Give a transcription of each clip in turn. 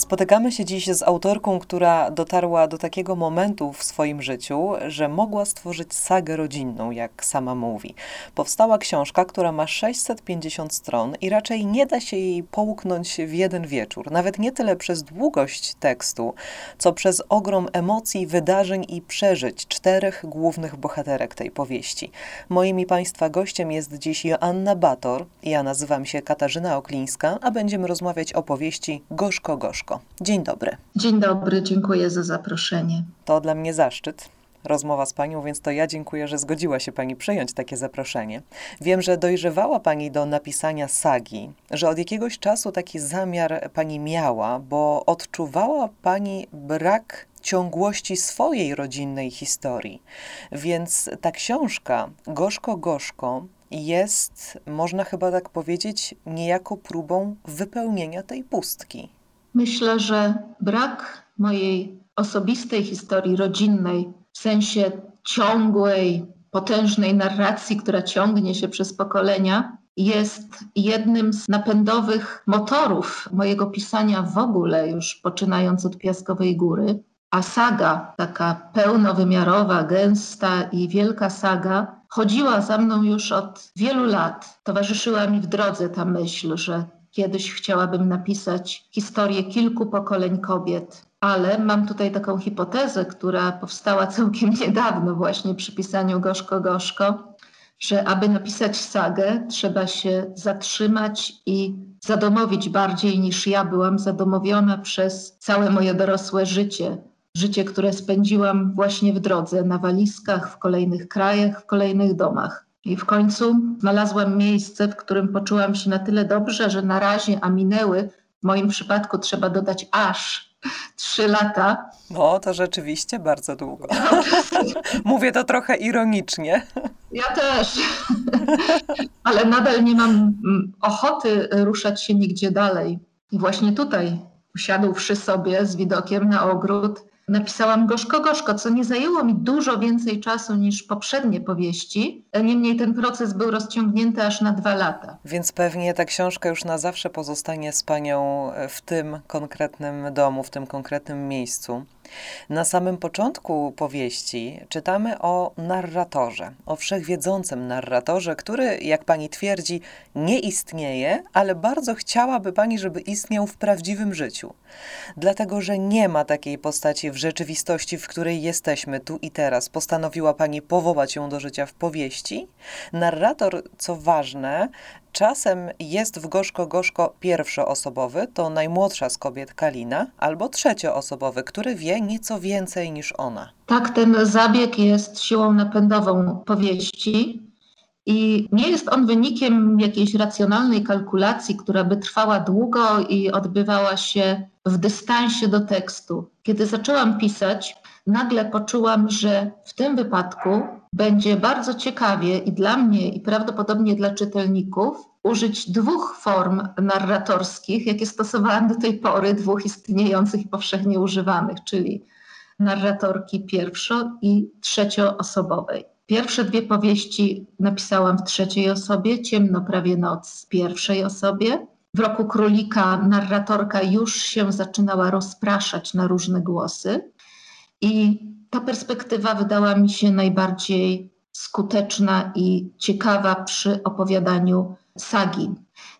Spotykamy się dziś z autorką, która dotarła do takiego momentu w swoim życiu, że mogła stworzyć sagę rodzinną, jak sama mówi. Powstała książka, która ma 650 stron i raczej nie da się jej połknąć w jeden wieczór. Nawet nie tyle przez długość tekstu, co przez ogrom emocji, wydarzeń i przeżyć czterech głównych bohaterek tej powieści. Moim i Państwa gościem jest dziś Joanna Bator. Ja nazywam się Katarzyna Oklińska, a będziemy rozmawiać o powieści Gorzko Gorzko. Dzień dobry. Dzień dobry, dziękuję za zaproszenie. To dla mnie zaszczyt rozmowa z Panią, więc to ja dziękuję, że zgodziła się Pani przyjąć takie zaproszenie. Wiem, że dojrzewała Pani do napisania sagi, że od jakiegoś czasu taki zamiar Pani miała, bo odczuwała Pani brak ciągłości swojej rodzinnej historii. Więc ta książka, Gorzko Gorzko, jest, można chyba tak powiedzieć, niejako próbą wypełnienia tej pustki. Myślę, że brak mojej osobistej historii rodzinnej, w sensie ciągłej, potężnej narracji, która ciągnie się przez pokolenia, jest jednym z napędowych motorów mojego pisania w ogóle, już poczynając od Piaskowej Góry. A saga, taka pełnowymiarowa, gęsta i wielka saga, chodziła za mną już od wielu lat. Towarzyszyła mi w drodze ta myśl, że Kiedyś chciałabym napisać historię kilku pokoleń kobiet, ale mam tutaj taką hipotezę, która powstała całkiem niedawno, właśnie przy pisaniu Gorzko Gorzko, że aby napisać sagę, trzeba się zatrzymać i zadomowić bardziej niż ja byłam zadomowiona przez całe moje dorosłe życie. Życie, które spędziłam właśnie w drodze, na walizkach, w kolejnych krajach, w kolejnych domach. I w końcu znalazłam miejsce, w którym poczułam się na tyle dobrze, że na razie, a minęły, w moim przypadku trzeba dodać aż trzy lata. No, to rzeczywiście bardzo długo. Mówię to trochę ironicznie. Ja też, ale nadal nie mam mm, ochoty ruszać się nigdzie dalej. I właśnie tutaj, usiadłszy sobie z widokiem na ogród, napisałam gorzko gorzko, co nie zajęło mi dużo więcej czasu niż poprzednie powieści. Niemniej ten proces był rozciągnięty aż na dwa lata. Więc pewnie ta książka już na zawsze pozostanie z panią w tym konkretnym domu, w tym konkretnym miejscu. Na samym początku powieści czytamy o narratorze, o wszechwiedzącym narratorze, który, jak pani twierdzi, nie istnieje, ale bardzo chciałaby pani, żeby istniał w prawdziwym życiu. Dlatego, że nie ma takiej postaci w rzeczywistości, w której jesteśmy tu i teraz, postanowiła pani powołać ją do życia w powieści. Narrator, co ważne, Czasem jest w gorzko-gorzko pierwszoosobowy, to najmłodsza z kobiet Kalina, albo trzecioosobowy, który wie nieco więcej niż ona. Tak, ten zabieg jest siłą napędową powieści i nie jest on wynikiem jakiejś racjonalnej kalkulacji, która by trwała długo i odbywała się w dystansie do tekstu. Kiedy zaczęłam pisać, nagle poczułam, że w tym wypadku będzie bardzo ciekawie i dla mnie, i prawdopodobnie dla czytelników, użyć dwóch form narratorskich, jakie stosowałam do tej pory, dwóch istniejących i powszechnie używanych, czyli narratorki pierwszo i trzecioosobowej. Pierwsze dwie powieści napisałam w trzeciej osobie, Ciemno prawie noc w pierwszej osobie. W roku królika narratorka już się zaczynała rozpraszać na różne głosy. I ta perspektywa wydała mi się najbardziej skuteczna i ciekawa przy opowiadaniu sagi.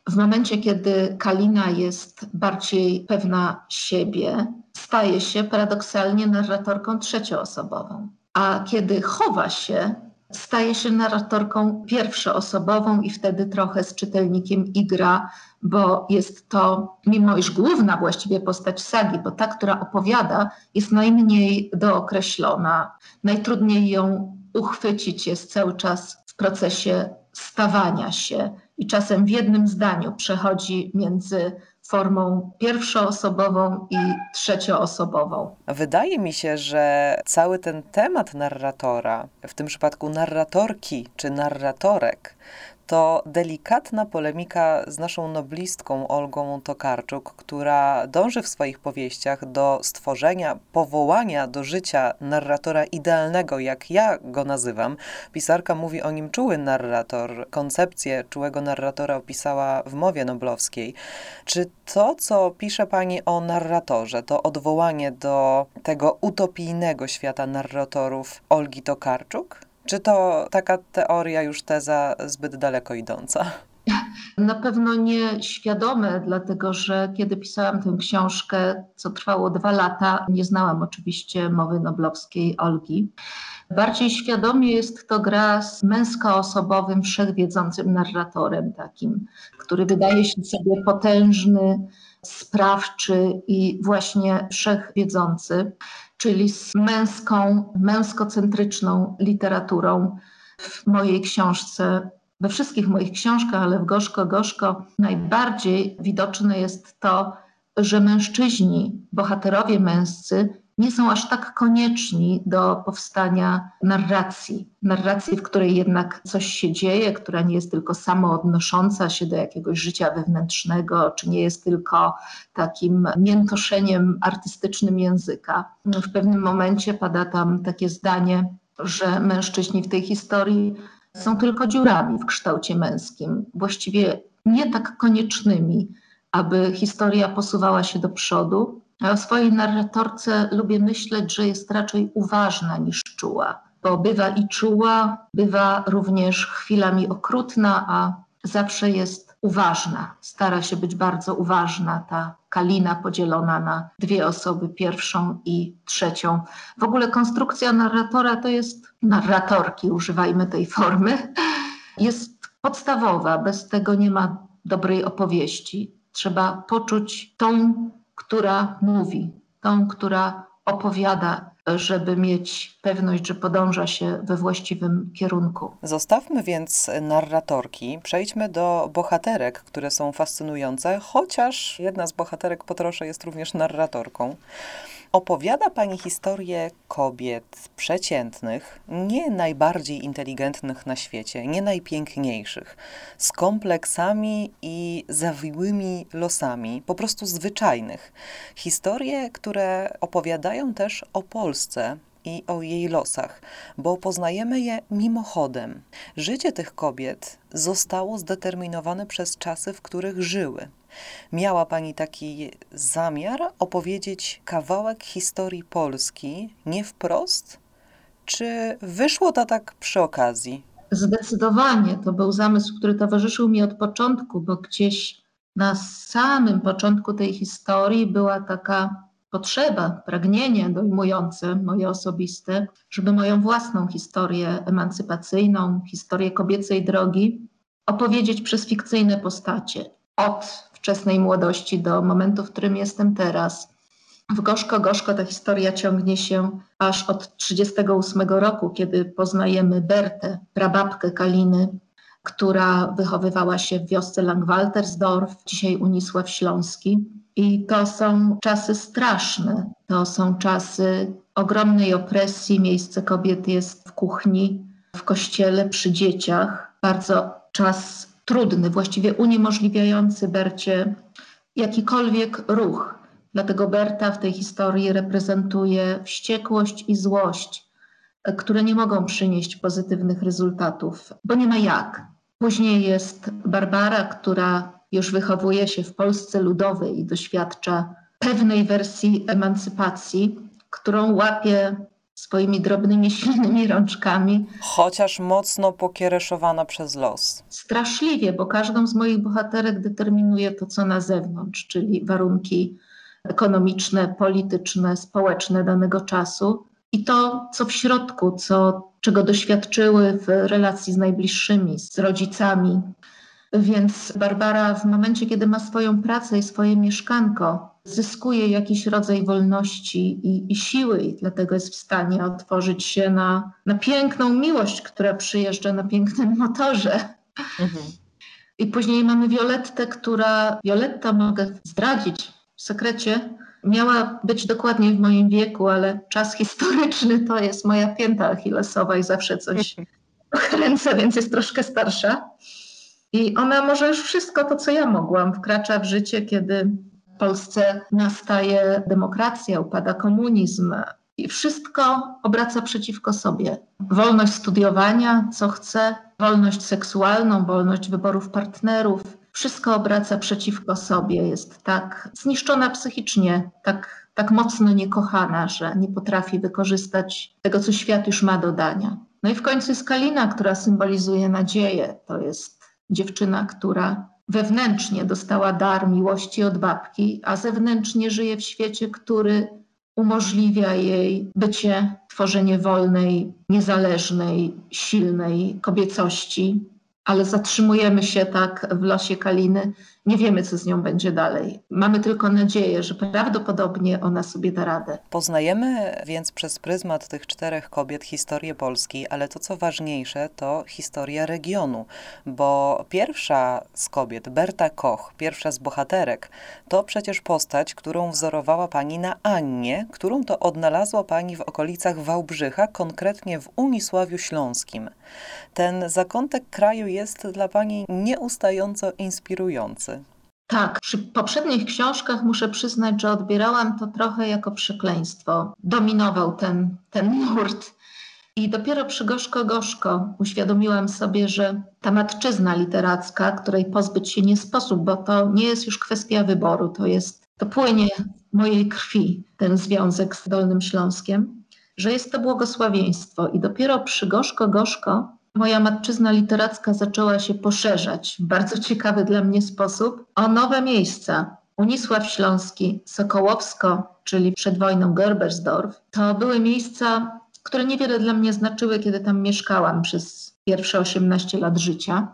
W momencie, kiedy Kalina jest bardziej pewna siebie, staje się paradoksalnie narratorką trzecioosobową. A kiedy chowa się, staje się narratorką pierwszoosobową i wtedy trochę z czytelnikiem igra, bo jest to, mimo iż główna właściwie postać sagi, bo ta, która opowiada, jest najmniej dookreślona. Najtrudniej ją uchwycić jest cały czas w procesie stawania się i czasem w jednym zdaniu przechodzi między formą pierwszoosobową i trzecioosobową. Wydaje mi się, że cały ten temat narratora, w tym przypadku narratorki czy narratorek, to delikatna polemika z naszą noblistką Olgą Tokarczuk, która dąży w swoich powieściach do stworzenia, powołania do życia narratora idealnego, jak ja go nazywam. Pisarka mówi o nim czuły narrator. Koncepcję czułego narratora opisała w mowie noblowskiej. Czy to, co pisze pani o narratorze, to odwołanie do tego utopijnego świata narratorów Olgi Tokarczuk? Czy to taka teoria, już teza zbyt daleko idąca? Na pewno nie świadome, dlatego że kiedy pisałam tę książkę, co trwało dwa lata, nie znałam oczywiście mowy noblowskiej Olgi. Bardziej świadomie jest to gra z męskoosobowym, wszechwiedzącym narratorem takim, który wydaje się sobie potężny, sprawczy i właśnie wszechwiedzący czyli z męską, męskocentryczną literaturą. W mojej książce, we wszystkich moich książkach, ale w Gorzko Gorzko najbardziej widoczne jest to, że mężczyźni, bohaterowie męscy, nie są aż tak konieczni do powstania narracji. Narracji, w której jednak coś się dzieje, która nie jest tylko samoodnosząca się do jakiegoś życia wewnętrznego, czy nie jest tylko takim miętoszeniem artystycznym języka. W pewnym momencie pada tam takie zdanie, że mężczyźni w tej historii są tylko dziurami w kształcie męskim, właściwie nie tak koniecznymi, aby historia posuwała się do przodu, o swojej narratorce lubię myśleć, że jest raczej uważna niż czuła, bo bywa i czuła, bywa również chwilami okrutna, a zawsze jest uważna. Stara się być bardzo uważna, ta kalina podzielona na dwie osoby, pierwszą i trzecią. W ogóle konstrukcja narratora to jest, narratorki, używajmy tej formy, jest podstawowa. Bez tego nie ma dobrej opowieści. Trzeba poczuć tą która mówi, tą, która opowiada, żeby mieć pewność, że podąża się we właściwym kierunku. Zostawmy więc narratorki, przejdźmy do bohaterek, które są fascynujące, chociaż jedna z bohaterek po trosze jest również narratorką. Opowiada Pani historię kobiet przeciętnych, nie najbardziej inteligentnych na świecie, nie najpiękniejszych, z kompleksami i zawiłymi losami, po prostu zwyczajnych. Historie, które opowiadają też o Polsce, i o jej losach, bo poznajemy je mimochodem. Życie tych kobiet zostało zdeterminowane przez czasy, w których żyły. Miała Pani taki zamiar opowiedzieć kawałek historii Polski nie wprost? Czy wyszło to tak przy okazji? Zdecydowanie. To był zamysł, który towarzyszył mi od początku, bo gdzieś na samym początku tej historii była taka potrzeba, pragnienie dojmujące, moje osobiste, żeby moją własną historię emancypacyjną, historię kobiecej drogi opowiedzieć przez fikcyjne postacie. Od wczesnej młodości do momentu, w którym jestem teraz. W Gorzko Gorzko ta historia ciągnie się aż od 1938 roku, kiedy poznajemy Bertę, prababkę Kaliny, która wychowywała się w wiosce Langwaltersdorf, dzisiaj Unisław Śląski. I to są czasy straszne, to są czasy ogromnej opresji. Miejsce kobiet jest w kuchni, w kościele, przy dzieciach. Bardzo czas trudny, właściwie uniemożliwiający Bercie jakikolwiek ruch. Dlatego Berta w tej historii reprezentuje wściekłość i złość, które nie mogą przynieść pozytywnych rezultatów, bo nie ma jak. Później jest Barbara, która już wychowuje się w Polsce ludowej i doświadcza pewnej wersji emancypacji, którą łapie swoimi drobnymi, silnymi rączkami. Chociaż mocno pokiereszowana przez los. Straszliwie, bo każdą z moich bohaterek determinuje to, co na zewnątrz, czyli warunki ekonomiczne, polityczne, społeczne danego czasu i to, co w środku, co, czego doświadczyły w relacji z najbliższymi, z rodzicami. Więc Barbara w momencie, kiedy ma swoją pracę i swoje mieszkanko, zyskuje jakiś rodzaj wolności i, i, siły, i dlatego jest w stanie otworzyć się na, na piękną miłość, która przyjeżdża na pięknym motorze. Mhm. I później mamy Violettę, która, Violetta mogę zdradzić w sekrecie, miała być dokładnie w moim wieku, ale czas historyczny to jest moja pięta achillesowa i zawsze coś kręcę, więc jest troszkę starsza. I ona może już wszystko to, co ja mogłam, wkracza w życie, kiedy w Polsce nastaje demokracja, upada komunizm, i wszystko obraca przeciwko sobie. Wolność studiowania, co chce, wolność seksualną, wolność wyborów partnerów, wszystko obraca przeciwko sobie. Jest tak zniszczona psychicznie, tak, tak mocno niekochana, że nie potrafi wykorzystać tego, co świat już ma do dania. No i w końcu jest Kalina, która symbolizuje nadzieję. To jest dziewczyna, która wewnętrznie dostała dar miłości od babki, a zewnętrznie żyje w świecie, który umożliwia jej bycie, tworzenie wolnej, niezależnej, silnej kobiecości, ale zatrzymujemy się tak w losie Kaliny. Nie wiemy, co z nią będzie dalej. Mamy tylko nadzieję, że prawdopodobnie ona sobie da radę. Poznajemy więc przez pryzmat tych czterech kobiet historię Polski, ale to co ważniejsze, to historia regionu, bo pierwsza z kobiet, Berta Koch, pierwsza z bohaterek, to przecież postać, którą wzorowała pani na Annie, którą to odnalazła pani w okolicach Wałbrzycha, konkretnie w Unisławiu Śląskim. Ten zakątek kraju jest dla pani nieustająco inspirujący. Tak, przy poprzednich książkach muszę przyznać, że odbierałam to trochę jako przekleństwo. Dominował ten, ten nurt. I dopiero przy Gorzko Gorzko uświadomiłam sobie, że ta matczyzna literacka, której pozbyć się nie sposób, bo to nie jest już kwestia wyboru, to jest, to płynie mojej krwi, ten związek z Dolnym Śląskiem, że jest to błogosławieństwo. I dopiero przy Gorzko Gorzko moja matczyzna literacka zaczęła się poszerzać w bardzo ciekawy dla mnie sposób o nowe miejsca. Unisław Śląski, Sokołowsko, czyli przed wojną Gerbersdorf, to były miejsca, które niewiele dla mnie znaczyły, kiedy tam mieszkałam przez pierwsze 18 lat życia.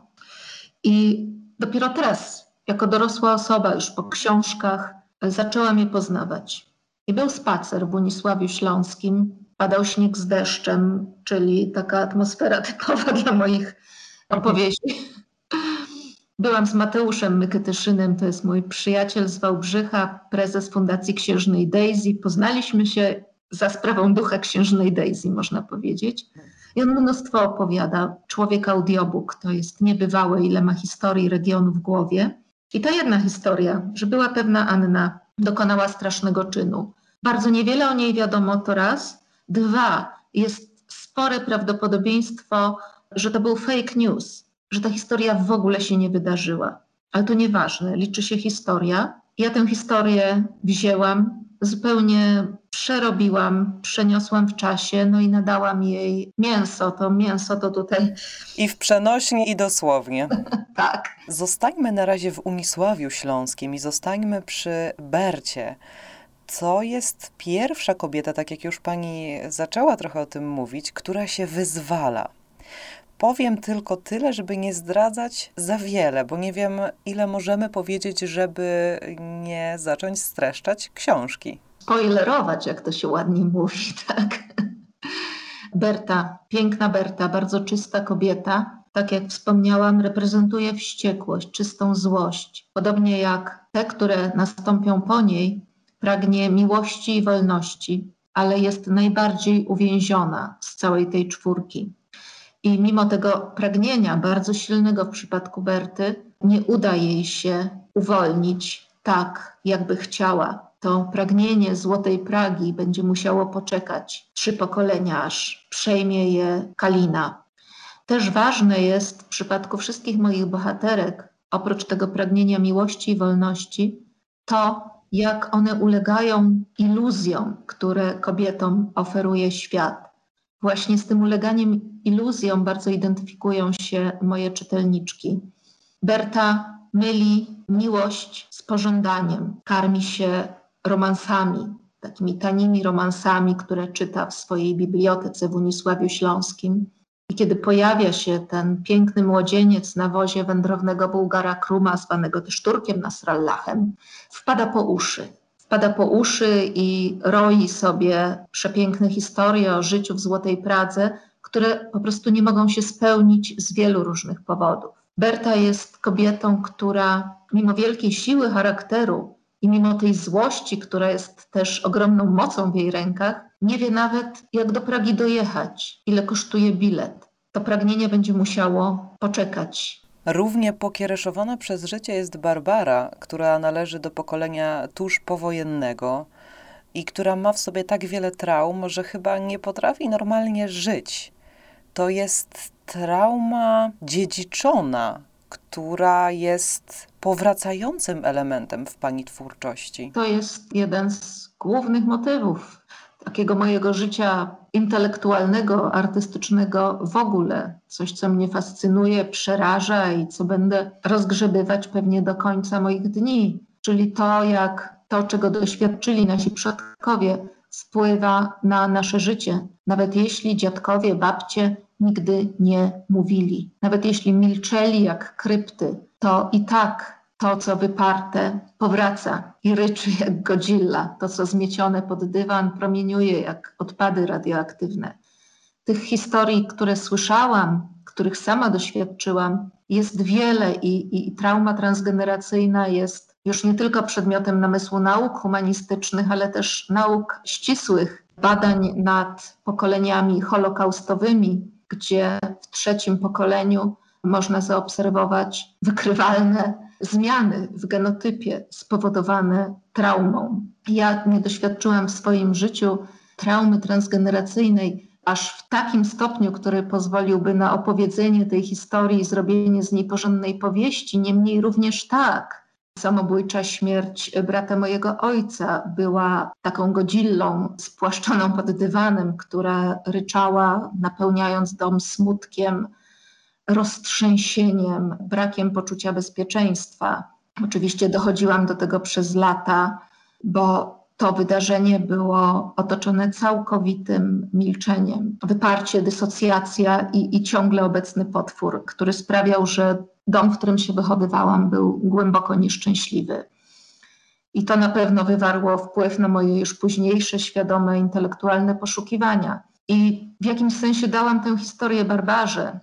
I dopiero teraz, jako dorosła osoba, już po książkach, zaczęłam je poznawać. I był spacer w Unisławiu Śląskim, padał śnieg z deszczem, czyli taka atmosfera typowa dla moich opowieści. Byłam z Mateuszem Myketyszynem, to jest mój przyjaciel z Wałbrzycha, prezes Fundacji Księżnej Daisy. Poznaliśmy się za sprawą ducha Księżnej Daisy, można powiedzieć. I on mnóstwo opowiada. Człowiek audiobook to jest niebywałe, ile ma historii regionu w głowie. I to jedna historia, że była pewna Anna, dokonała strasznego czynu. Bardzo niewiele o niej wiadomo to raz, Dwa, jest spore prawdopodobieństwo, że to był fake news, że ta historia w ogóle się nie wydarzyła. Ale to nieważne, liczy się historia. Ja tę historię wzięłam, zupełnie przerobiłam, przeniosłam w czasie, no i nadałam jej mięso. To mięso to tutaj. I w przenośni, i dosłownie. tak. Zostańmy na razie w Unisławiu Śląskim i zostańmy przy Bercie to jest pierwsza kobieta, tak jak już pani zaczęła trochę o tym mówić, która się wyzwala. Powiem tylko tyle, żeby nie zdradzać za wiele, bo nie wiem, ile możemy powiedzieć, żeby nie zacząć streszczać książki. Spoilerować, jak to się ładnie mówi, tak. Berta, piękna Berta, bardzo czysta kobieta. Tak jak wspomniałam, reprezentuje wściekłość, czystą złość. Podobnie jak te, które nastąpią po niej, pragnie miłości i wolności, ale jest najbardziej uwięziona z całej tej czwórki. I mimo tego pragnienia, bardzo silnego w przypadku Berty, nie uda jej się uwolnić tak, jakby chciała. To pragnienie złotej Pragi będzie musiało poczekać trzy pokolenia, aż przejmie je Kalina. Też ważne jest w przypadku wszystkich moich bohaterek, oprócz tego pragnienia miłości i wolności, to, jak one ulegają iluzjom, które kobietom oferuje świat. Właśnie z tym uleganiem iluzjom bardzo identyfikują się moje czytelniczki. Berta myli miłość z pożądaniem, karmi się romansami, takimi tanimi romansami, które czyta w swojej bibliotece w Unisławiu Śląskim. I kiedy pojawia się ten piękny młodzieniec na wozie wędrownego Bułgara Kruma, zwanego też Turkiem Nasrallachem, wpada po uszy. Wpada po uszy i roi sobie przepiękne historie o życiu w Złotej Pradze, które po prostu nie mogą się spełnić z wielu różnych powodów. Berta jest kobietą, która mimo wielkiej siły charakteru i mimo tej złości, która jest też ogromną mocą w jej rękach, nie wie nawet, jak do Pragi dojechać, ile kosztuje bilet. To pragnienie będzie musiało poczekać. Równie pokiereszowana przez życie jest Barbara, która należy do pokolenia tuż powojennego i która ma w sobie tak wiele traum, że chyba nie potrafi normalnie żyć. To jest trauma dziedziczona, która jest powracającym elementem w pani twórczości. To jest jeden z głównych motywów takiego mojego życia intelektualnego, artystycznego w ogóle. Coś, co mnie fascynuje, przeraża i co będę rozgrzebywać pewnie do końca moich dni. Czyli to, jak to, czego doświadczyli nasi przodkowie, wpływa na nasze życie. Nawet jeśli dziadkowie, babcie nigdy nie mówili, nawet jeśli milczeli jak krypty, to i tak to, co wyparte, powraca i ryczy jak godzilla. To, co zmiecione pod dywan, promieniuje jak odpady radioaktywne. Tych historii, które słyszałam, których sama doświadczyłam, jest wiele i, i trauma transgeneracyjna jest już nie tylko przedmiotem namysłu nauk humanistycznych, ale też nauk ścisłych, badań nad pokoleniami holokaustowymi, gdzie w trzecim pokoleniu można zaobserwować wykrywalne zmiany w genotypie spowodowane traumą. Ja nie doświadczyłam w swoim życiu traumy transgeneracyjnej aż w takim stopniu, który pozwoliłby na opowiedzenie tej historii i zrobienie z niej porządnej powieści. Niemniej również tak. Samobójcza śmierć brata mojego ojca była taką godzillą spłaszczoną pod dywanem, która ryczała, napełniając dom smutkiem, roztrzęsieniem, brakiem poczucia bezpieczeństwa. Oczywiście dochodziłam do tego przez lata, bo to wydarzenie było otoczone całkowitym milczeniem. Wyparcie, dysocjacja i, i ciągle obecny potwór, który sprawiał, że dom, w którym się wychowywałam, był głęboko nieszczęśliwy. I to na pewno wywarło wpływ na moje już późniejsze, świadome, intelektualne poszukiwania. I w jakimś sensie dałam tę historię barbarze,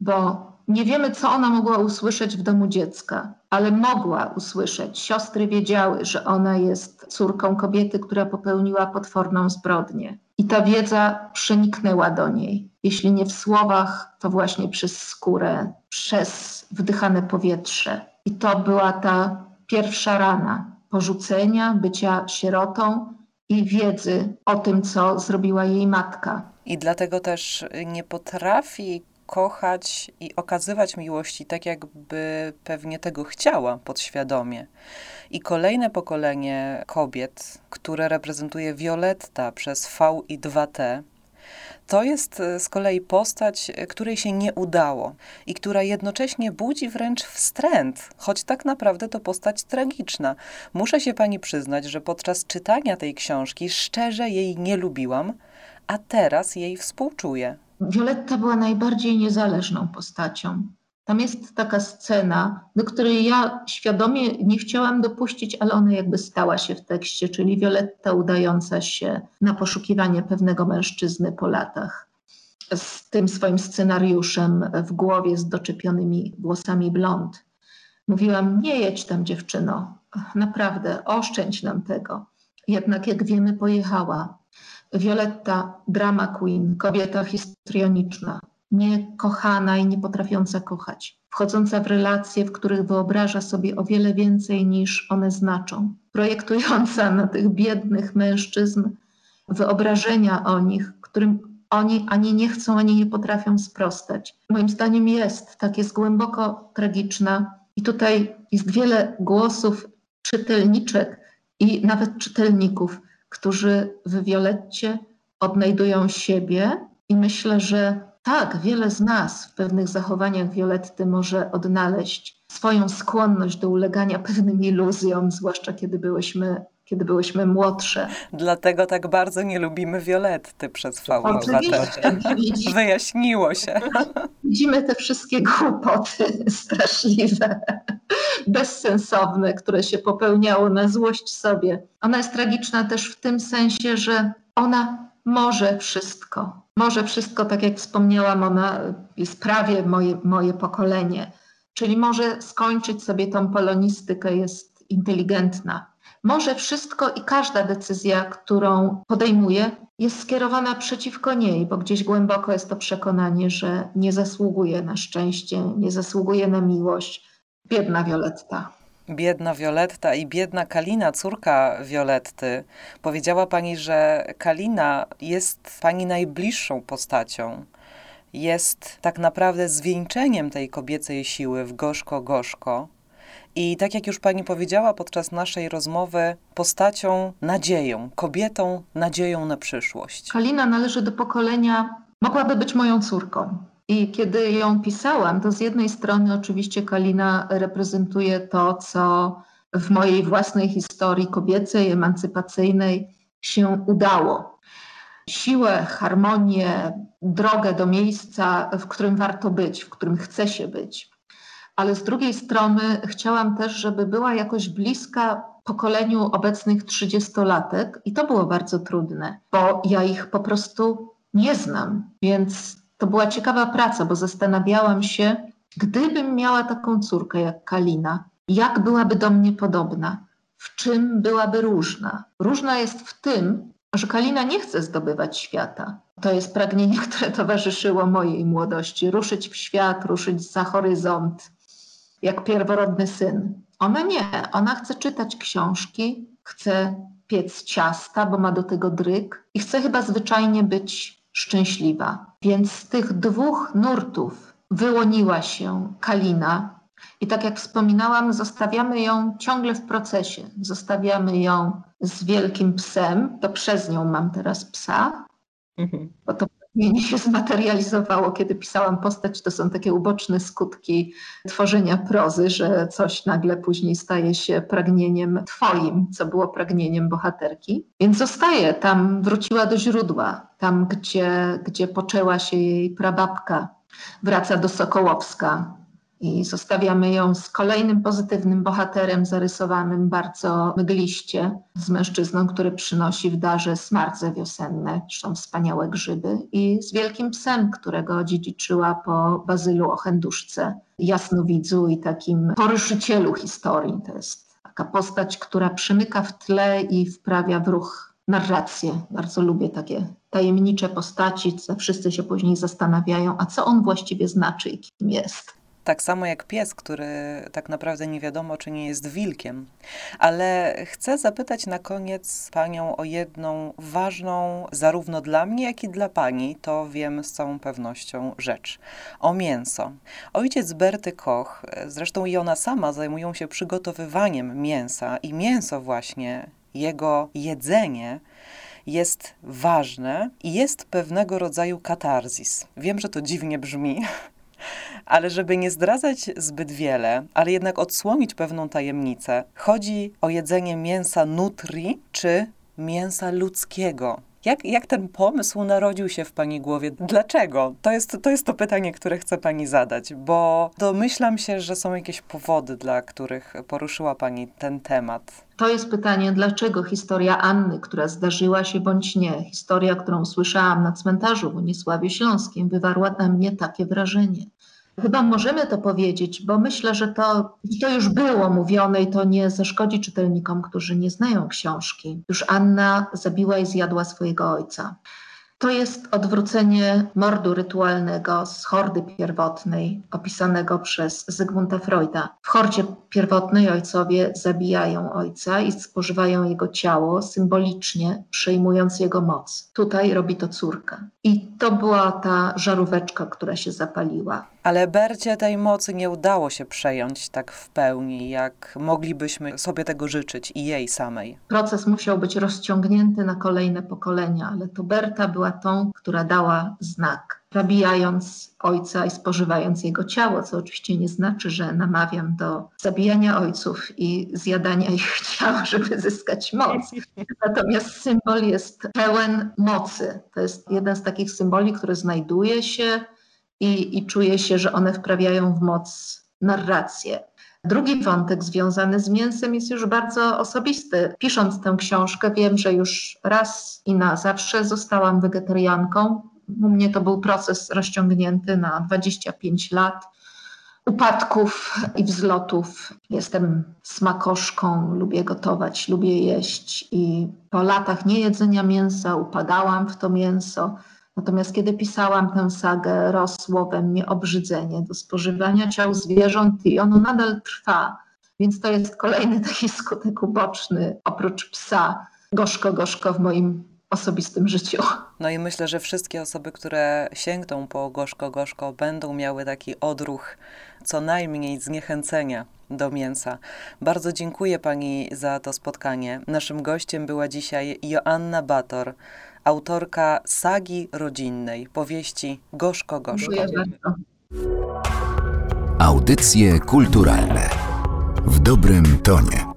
bo nie wiemy, co ona mogła usłyszeć w domu dziecka, ale mogła usłyszeć. Siostry wiedziały, że ona jest córką kobiety, która popełniła potworną zbrodnię. I ta wiedza przeniknęła do niej. Jeśli nie w słowach, to właśnie przez skórę, przez wdychane powietrze. I to była ta pierwsza rana porzucenia, bycia sierotą i wiedzy o tym, co zrobiła jej matka. I dlatego też nie potrafi kochać i okazywać miłości tak, jakby pewnie tego chciała podświadomie. I kolejne pokolenie kobiet, które reprezentuje Violetta przez V i 2T, to jest e, z kolei postać, e, której się nie udało i która jednocześnie budzi wręcz wstręt, choć tak naprawdę to postać tragiczna. Muszę się pani przyznać, że podczas czytania tej książki szczerze jej nie lubiłam, a teraz jej współczuję. Violetta była najbardziej niezależną postacią. Tam jest taka scena, do której ja świadomie nie chciałam dopuścić, ale ona jakby stała się w tekście, czyli Violetta udająca się na poszukiwanie pewnego mężczyzny po latach. Z tym swoim scenariuszem w głowie, z doczepionymi włosami blond. Mówiłam, nie jedź tam dziewczyno, naprawdę, oszczędź nam tego. Jednak jak wiemy, pojechała. Violetta, drama queen, kobieta histrioniczna, niekochana i nie potrafiąca kochać, wchodząca w relacje, w których wyobraża sobie o wiele więcej niż one znaczą, projektująca na tych biednych mężczyzn wyobrażenia o nich, którym oni ani nie chcą, ani nie potrafią sprostać. Moim zdaniem jest, tak jest głęboko tragiczna i tutaj jest wiele głosów czytelniczek i nawet czytelników, którzy w Violetcie odnajdują siebie i myślę, że tak, wiele z nas w pewnych zachowaniach Violetty może odnaleźć swoją skłonność do ulegania pewnym iluzjom, zwłaszcza kiedy byłyśmy, kiedy byłyśmy młodsze. Dlatego tak bardzo nie lubimy Violetty przez fałę. Wyjaśniło się. Widzimy te wszystkie głupoty straszliwe, bezsensowne, które się popełniało na złość sobie. Ona jest tragiczna też w tym sensie, że ona może wszystko. Może wszystko, tak jak wspomniałam, ona jest prawie moje, moje pokolenie. Czyli może skończyć sobie tą polonistykę, jest inteligentna. Może wszystko i każda decyzja, którą podejmuje, jest skierowana przeciwko niej, bo gdzieś głęboko jest to przekonanie, że nie zasługuje na szczęście, nie zasługuje na miłość. Biedna Violetta. Biedna Violetta i biedna Kalina, córka Violetty. Powiedziała pani, że Kalina jest pani najbliższą postacią. Jest tak naprawdę zwieńczeniem tej kobiecej siły w gorzko-gorzko. I tak jak już pani powiedziała podczas naszej rozmowy, postacią nadzieją, kobietą nadzieją na przyszłość. Kalina należy do pokolenia, mogłaby być moją córką. I kiedy ją pisałam, to z jednej strony oczywiście Kalina reprezentuje to, co w mojej własnej historii kobiecej, emancypacyjnej się udało. Siłę, harmonię, drogę do miejsca, w którym warto być, w którym chce się być. Ale z drugiej strony chciałam też, żeby była jakoś bliska pokoleniu obecnych trzydziestolatek i to było bardzo trudne, bo ja ich po prostu nie znam, więc to była ciekawa praca, bo zastanawiałam się, gdybym miała taką córkę jak Kalina, jak byłaby do mnie podobna, w czym byłaby różna. Różna jest w tym, że Kalina nie chce zdobywać świata. To jest pragnienie, które towarzyszyło mojej młodości ruszyć w świat, ruszyć za horyzont, jak pierworodny syn. Ona nie, ona chce czytać książki, chce piec ciasta, bo ma do tego dryk i chce chyba zwyczajnie być szczęśliwa. Więc z tych dwóch nurtów wyłoniła się Kalina. I tak jak wspominałam, zostawiamy ją ciągle w procesie. Zostawiamy ją z wielkim psem, to przez nią mam teraz psa, mhm. bo to pragnienie się zmaterializowało, kiedy pisałam postać. To są takie uboczne skutki tworzenia prozy, że coś nagle później staje się pragnieniem twoim, co było pragnieniem bohaterki. Więc zostaje tam, wróciła do źródła, tam gdzie, gdzie poczęła się jej prababka. Wraca do Sokołowska, i zostawiamy ją z kolejnym pozytywnym bohaterem zarysowanym bardzo mgliście, z mężczyzną, który przynosi w darze smarce wiosenne, zresztą wspaniałe grzyby, i z wielkim psem, którego dziedziczyła po Bazylu Ochenduszce, jasnowidzu i takim poruszycielu historii. To jest taka postać, która przemyka w tle i wprawia w ruch narrację. Bardzo lubię takie tajemnicze postaci, co wszyscy się później zastanawiają, a co on właściwie znaczy i kim jest. Tak samo jak pies, który tak naprawdę nie wiadomo, czy nie jest wilkiem. Ale chcę zapytać na koniec panią o jedną ważną, zarówno dla mnie, jak i dla pani, to wiem z całą pewnością, rzecz. O mięso. Ojciec Berty Koch, zresztą i ona sama zajmują się przygotowywaniem mięsa i mięso właśnie, jego jedzenie, jest ważne i jest pewnego rodzaju katarzis. Wiem, że to dziwnie brzmi, ale żeby nie zdradzać zbyt wiele, ale jednak odsłonić pewną tajemnicę, chodzi o jedzenie mięsa nutri czy mięsa ludzkiego. Jak, jak ten pomysł narodził się w Pani głowie? Dlaczego? To jest, to jest to pytanie, które chcę Pani zadać, bo domyślam się, że są jakieś powody, dla których poruszyła Pani ten temat. To jest pytanie, dlaczego historia Anny, która zdarzyła się bądź nie, historia, którą słyszałam na cmentarzu w Unisławie Śląskim, wywarła na mnie takie wrażenie. Chyba możemy to powiedzieć, bo myślę, że to, to już było mówione i to nie zaszkodzi czytelnikom, którzy nie znają książki. Już Anna zabiła i zjadła swojego ojca. To jest odwrócenie mordu rytualnego z hordy pierwotnej, opisanego przez Zygmunta Freuda. W hordzie pierwotnej ojcowie zabijają ojca i spożywają jego ciało, symbolicznie przejmując jego moc. Tutaj robi to córka. I to była ta żaróweczka, która się zapaliła. Ale Bercie tej mocy nie udało się przejąć tak w pełni, jak moglibyśmy sobie tego życzyć i jej samej. Proces musiał być rozciągnięty na kolejne pokolenia, ale to Berta była tą, która dała znak, zabijając ojca i spożywając jego ciało, co oczywiście nie znaczy, że namawiam do zabijania ojców i zjadania ich ciał, żeby zyskać moc. Natomiast symbol jest pełen mocy. To jest jeden z takich symboli, który znajduje się i, i czuje się, że one wprawiają w moc narrację. Drugi wątek związany z mięsem jest już bardzo osobisty. Pisząc tę książkę, wiem, że już raz i na zawsze zostałam wegetarianką. U mnie to był proces rozciągnięty na 25 lat. upadków i wzlotów. Jestem smakoszką, lubię gotować, lubię jeść i po latach niejedzenia mięsa upadałam w to mięso. Natomiast kiedy pisałam tę sagę, rosło we mnie obrzydzenie do spożywania ciał zwierząt i ono nadal trwa. Więc to jest kolejny taki skutek uboczny, oprócz psa, gorzko, gorzko w moim osobistym życiu. No i myślę, że wszystkie osoby, które sięgną po gorzko, gorzko, będą miały taki odruch co najmniej zniechęcenia do mięsa. Bardzo dziękuję Pani za to spotkanie. Naszym gościem była dzisiaj Joanna Bator, autorka sagi rodzinnej, powieści Gorzko Gorzko. Dziękuję bardzo. Audycje kulturalne w dobrym tonie.